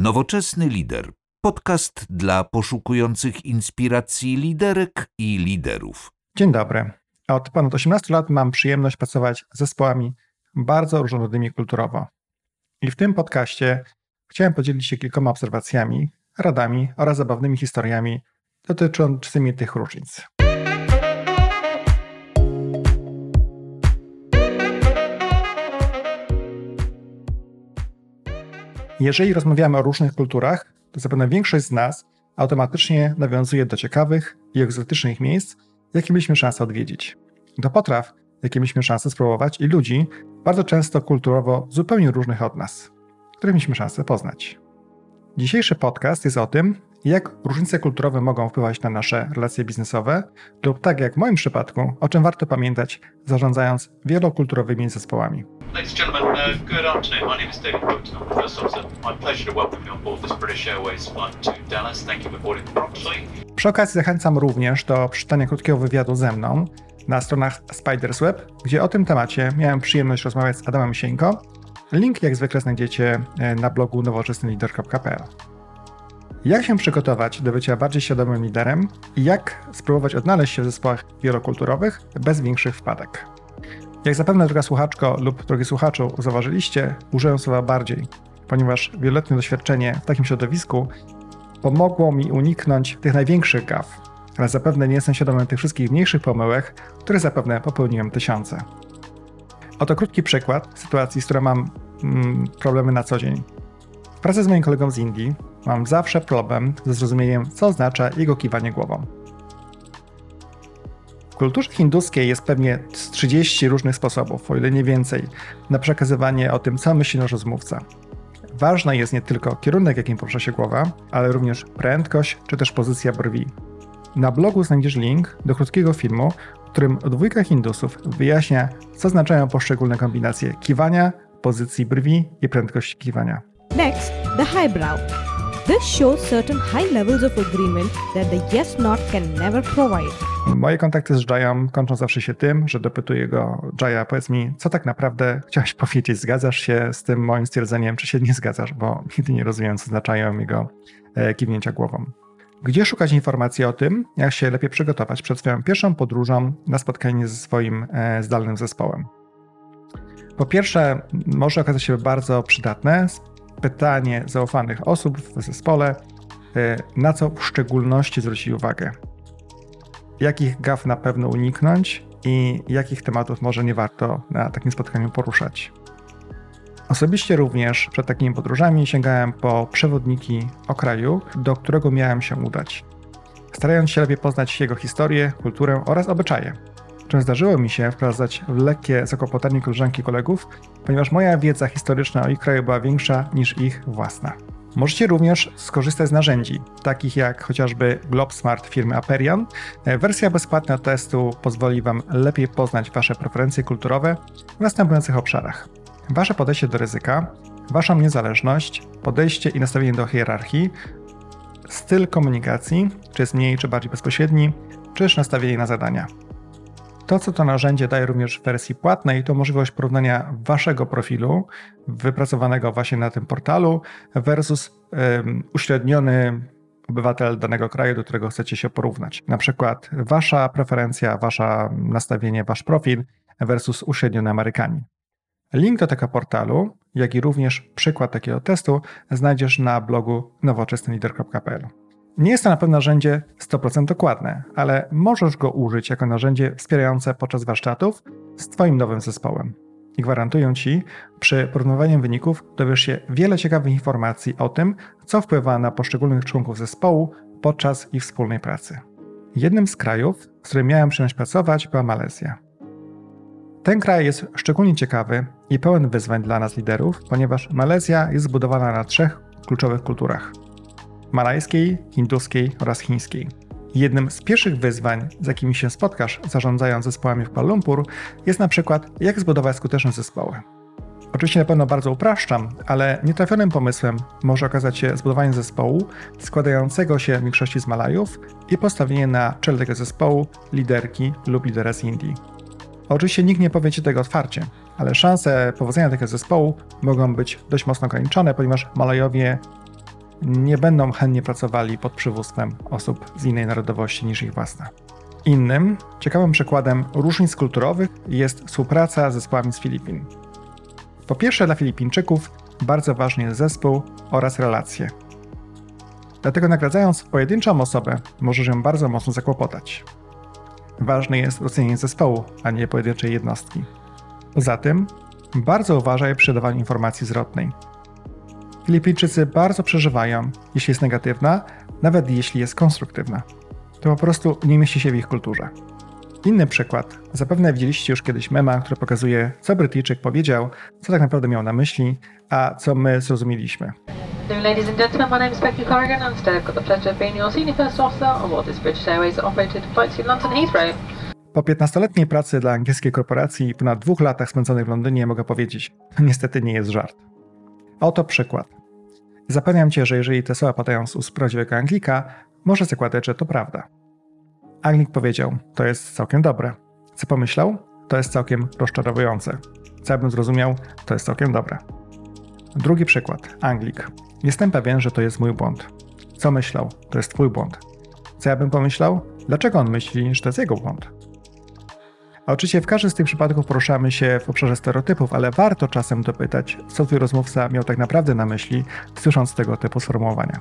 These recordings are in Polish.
Nowoczesny lider. Podcast dla poszukujących inspiracji liderek i liderów. Dzień dobry. Od ponad 18 lat mam przyjemność pracować z zespołami bardzo różnorodnymi kulturowo. I w tym podcaście chciałem podzielić się kilkoma obserwacjami, radami oraz zabawnymi historiami dotyczącymi tych różnic. Jeżeli rozmawiamy o różnych kulturach, to zapewne większość z nas automatycznie nawiązuje do ciekawych i egzotycznych miejsc, jakie mieliśmy szansę odwiedzić. Do potraw, jakie mieliśmy szansę spróbować i ludzi, bardzo często kulturowo zupełnie różnych od nas, które mieliśmy szansę poznać. Dzisiejszy podcast jest o tym, jak różnice kulturowe mogą wpływać na nasze relacje biznesowe, lub tak jak w moim przypadku, o czym warto pamiętać, zarządzając wielokulturowymi zespołami. Ladies and gentlemen, uh, good afternoon. My name is David Boaton. I'm the first officer. My pleasure to welcome you on board this British Airways flight to Dallas. Thank you for boarding promptly. Przy okazji zachęcam również do przeczytania krótkiego wywiadu ze mną na stronach Spiders Web, gdzie o tym temacie miałem przyjemność rozmawiać z Adamem Sieńko. Link jak zwykle znajdziecie e, na blogu nowoczesnylider.pl. Jak się przygotować do bycia bardziej świadomym liderem i jak spróbować odnaleźć się w zespołach wielokulturowych bez większych wpadek. Jak zapewne droga słuchaczko lub drogi słuchaczu zauważyliście, użyłem słowa bardziej, ponieważ wieloletnie doświadczenie w takim środowisku pomogło mi uniknąć tych największych gaf, ale zapewne nie jestem świadomy tych wszystkich mniejszych pomyłek, które zapewne popełniłem tysiące. Oto krótki przykład sytuacji, z którą mam mm, problemy na co dzień. W pracy z moim kolegą z Indii mam zawsze problem ze zrozumieniem, co oznacza jego kiwanie głową kulturze hinduskiej jest pewnie 30 różnych sposobów, o ile nie więcej, na przekazywanie o tym, co myśli nasz rozmówca. Ważna jest nie tylko kierunek, jakim porusza się głowa, ale również prędkość czy też pozycja brwi. Na blogu znajdziesz link do krótkiego filmu, w którym dwójka Hindusów wyjaśnia, co oznaczają poszczególne kombinacje kiwania, pozycji brwi i prędkości kiwania. Next, the highbrow. This shows certain high levels of agreement that the yes not can never provide. Moje kontakty z Jayem kończą zawsze się tym, że dopytuję go, Jaya, powiedz mi, co tak naprawdę chciałeś powiedzieć? Zgadzasz się z tym moim stwierdzeniem, czy się nie zgadzasz? Bo nigdy nie rozumiem, co oznaczają jego e, kiwnięcia głową. Gdzie szukać informacji o tym, jak się lepiej przygotować przed swoją pierwszą podróżą na spotkanie ze swoim e, zdalnym zespołem? Po pierwsze, może okazać się bardzo przydatne pytanie zaufanych osób w zespole, e, na co w szczególności zwrócić uwagę jakich gaf na pewno uniknąć i jakich tematów może nie warto na takim spotkaniu poruszać. Osobiście również przed takimi podróżami sięgałem po przewodniki o kraju, do którego miałem się udać, starając się lepiej poznać jego historię, kulturę oraz obyczaje. Czym zdarzyło mi się wprowadzać w lekkie zakłopotanie koleżanki kolegów, ponieważ moja wiedza historyczna o ich kraju była większa niż ich własna. Możecie również skorzystać z narzędzi, takich jak chociażby GlobSmart firmy Aperion. E, wersja bezpłatna testu pozwoli Wam lepiej poznać Wasze preferencje kulturowe w następujących obszarach. Wasze podejście do ryzyka, Waszą niezależność, podejście i nastawienie do hierarchii, styl komunikacji, czy jest mniej czy bardziej bezpośredni, czy też nastawienie na zadania. To, co to narzędzie daje również w wersji płatnej, to możliwość porównania waszego profilu wypracowanego właśnie na tym portalu versus um, uśredniony obywatel danego kraju, do którego chcecie się porównać. Na przykład wasza preferencja, wasze nastawienie, wasz profil versus uśredniony Amerykanin. Link do tego portalu, jak i również przykład takiego testu znajdziesz na blogu nowoczesnylider.pl. Nie jest to na pewno narzędzie 100% dokładne, ale możesz go użyć jako narzędzie wspierające podczas warsztatów z Twoim nowym zespołem. I gwarantuję Ci, przy porównywaniu wyników dowiesz się wiele ciekawych informacji o tym, co wpływa na poszczególnych członków zespołu podczas ich wspólnej pracy. Jednym z krajów, z którym miałem przyjemność pracować, była Malezja. Ten kraj jest szczególnie ciekawy i pełen wyzwań dla nas liderów, ponieważ Malezja jest zbudowana na trzech kluczowych kulturach – malajskiej, hinduskiej oraz chińskiej. Jednym z pierwszych wyzwań, z jakimi się spotkasz zarządzając zespołami w Kuala Lumpur, jest na przykład jak zbudować skuteczne zespoły. Oczywiście na pewno bardzo upraszczam, ale nietrafionym pomysłem może okazać się zbudowanie zespołu składającego się w większości z Malajów i postawienie na czele tego zespołu liderki lub lidera z Indii. Oczywiście nikt nie powie Ci tego otwarcie, ale szanse powodzenia tego zespołu mogą być dość mocno ograniczone, ponieważ Malajowie nie będą chętnie pracowali pod przywództwem osób z innej narodowości niż ich własna. Innym, ciekawym przykładem różnic kulturowych jest współpraca z zespołami z Filipin. Po pierwsze, dla Filipińczyków bardzo ważny jest zespół oraz relacje. Dlatego nagradzając pojedynczą osobę, możesz ją bardzo mocno zakłopotać. Ważne jest ocenienie zespołu, a nie pojedynczej jednostki. Poza tym, bardzo uważaj przy dawaniu informacji zwrotnej. Filipińczycy bardzo przeżywają, jeśli jest negatywna, nawet jeśli jest konstruktywna. To po prostu nie mieści się w ich kulturze. Inny przykład. Zapewne widzieliście już kiedyś mema, który pokazuje, co Brytyjczyk powiedział, co tak naprawdę miał na myśli, a co my zrozumieliśmy. Ladies and gentlemen, my name is Becky Corrigan and today I've got the pleasure of being your senior first officer on board this British Airways operated flight to London Heathrow. Po 15-letniej pracy dla angielskiej korporacji i ponad dwóch latach spędzonych w Londynie mogę powiedzieć, niestety nie jest żart. Oto przykład. Zapewniam cię, że jeżeli te słowa padają z ust prawdziwego Anglika, może zakładać, że to prawda. Anglik powiedział, to jest całkiem dobre. Co pomyślał? To jest całkiem rozczarowujące. Co ja bym zrozumiał? To jest całkiem dobre. Drugi przykład. Anglik. Jestem pewien, że to jest mój błąd. Co myślał? To jest twój błąd. Co ja bym pomyślał? Dlaczego on myśli, że to jest jego błąd? A oczywiście w każdym z tych przypadków poruszamy się w obszarze stereotypów, ale warto czasem dopytać, co twój rozmówca miał tak naprawdę na myśli, słysząc tego typu sformułowania.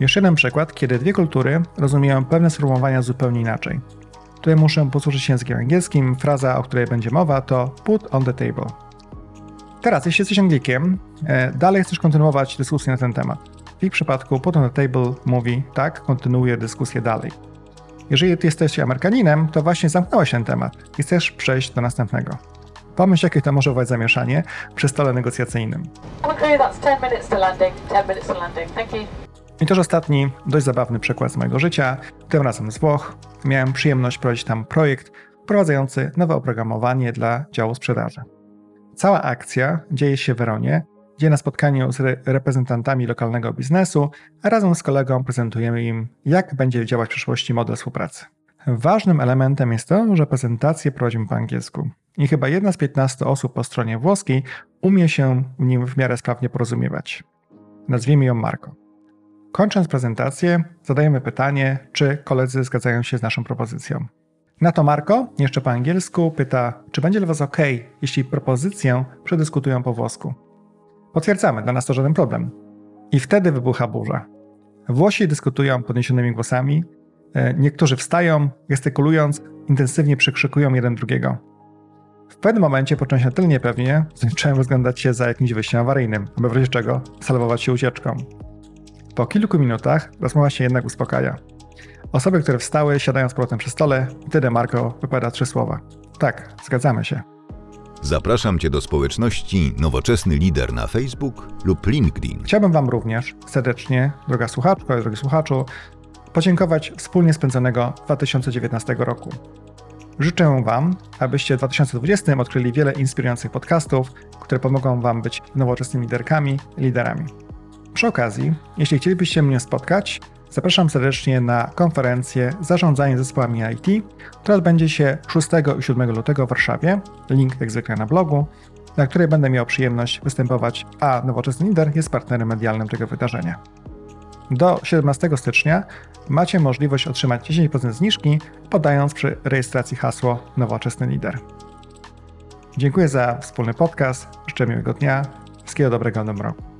Jeszcze jeden przykład, kiedy dwie kultury rozumieją pewne sformułowania zupełnie inaczej. Tutaj muszę posłużyć językiem angielskim. Fraza, o której będzie mowa, to put on the table. Teraz, jeśli jesteś Anglikiem, e, dalej chcesz kontynuować dyskusję na ten temat. W ich przypadku put on the table mówi tak, kontynuuje dyskusję dalej. Jeżeli ty jesteś Amerykaninem, to właśnie zamknąłeś ten temat i chcesz przejść do następnego. Pomyśl, jakie to może wywołać zamieszanie przy stole negocjacyjnym. I też ostatni, dość zabawny przykład z mojego życia, tym razem z Włoch. Miałem przyjemność prowadzić tam projekt wprowadzający nowe oprogramowanie dla działu sprzedaży. Cała akcja dzieje się w Weronie, gdzie na spotkaniu z re reprezentantami lokalnego biznesu, razem z kolegą prezentujemy im, jak będzie działać w przyszłości model współpracy. Ważnym elementem jest to, że prezentację prowadzimy po angielsku. I chyba jedna z 15 osób po stronie włoskiej umie się w nim w miarę sprawnie porozumiewać. Nazwijmy ją Marko. Kończąc prezentację, zadajemy pytanie, czy koledzy zgadzają się z naszą propozycją. Na to Marko, jeszcze po angielsku, pyta, czy będzie dla Was ok, jeśli propozycję przedyskutują po włosku. Potwierdzamy, dla nas to żaden problem. I wtedy wybucha burza. Włosi dyskutują podniesionymi głosami, e, niektórzy wstają, gestykulując, intensywnie przykrzykują jeden drugiego. W pewnym momencie poczułem się na tyle niepewnie, że zacząłem rozglądać się za jakimś wyjściem awaryjnym, aby w razie czego salwować się ucieczką. Po kilku minutach rozmowa się jednak uspokaja. Osoby, które wstały, siadają z powrotem przy stole wtedy Marko wypowiada trzy słowa. Tak, zgadzamy się. Zapraszam Cię do społeczności Nowoczesny Lider na Facebook lub LinkedIn. Chciałbym Wam również serdecznie, droga słuchaczko drogi słuchaczu, podziękować wspólnie spędzonego 2019 roku. Życzę Wam, abyście w 2020 odkryli wiele inspirujących podcastów, które pomogą Wam być nowoczesnymi liderkami liderami. Przy okazji, jeśli chcielibyście mnie spotkać, zapraszam serdecznie na konferencję Zarządzanie zespołami IT, która odbędzie się 6 i 7 lutego w Warszawie. Link jak zwykle na blogu, na której będę miał przyjemność występować, a Nowoczesny Lider jest partnerem medialnym tego wydarzenia. Do 17 stycznia macie możliwość otrzymać 10% zniżki, podając przy rejestracji hasło Nowoczesny Lider. Dziękuję za wspólny podcast, życzę miłego dnia, wszystkiego dobrego w roku.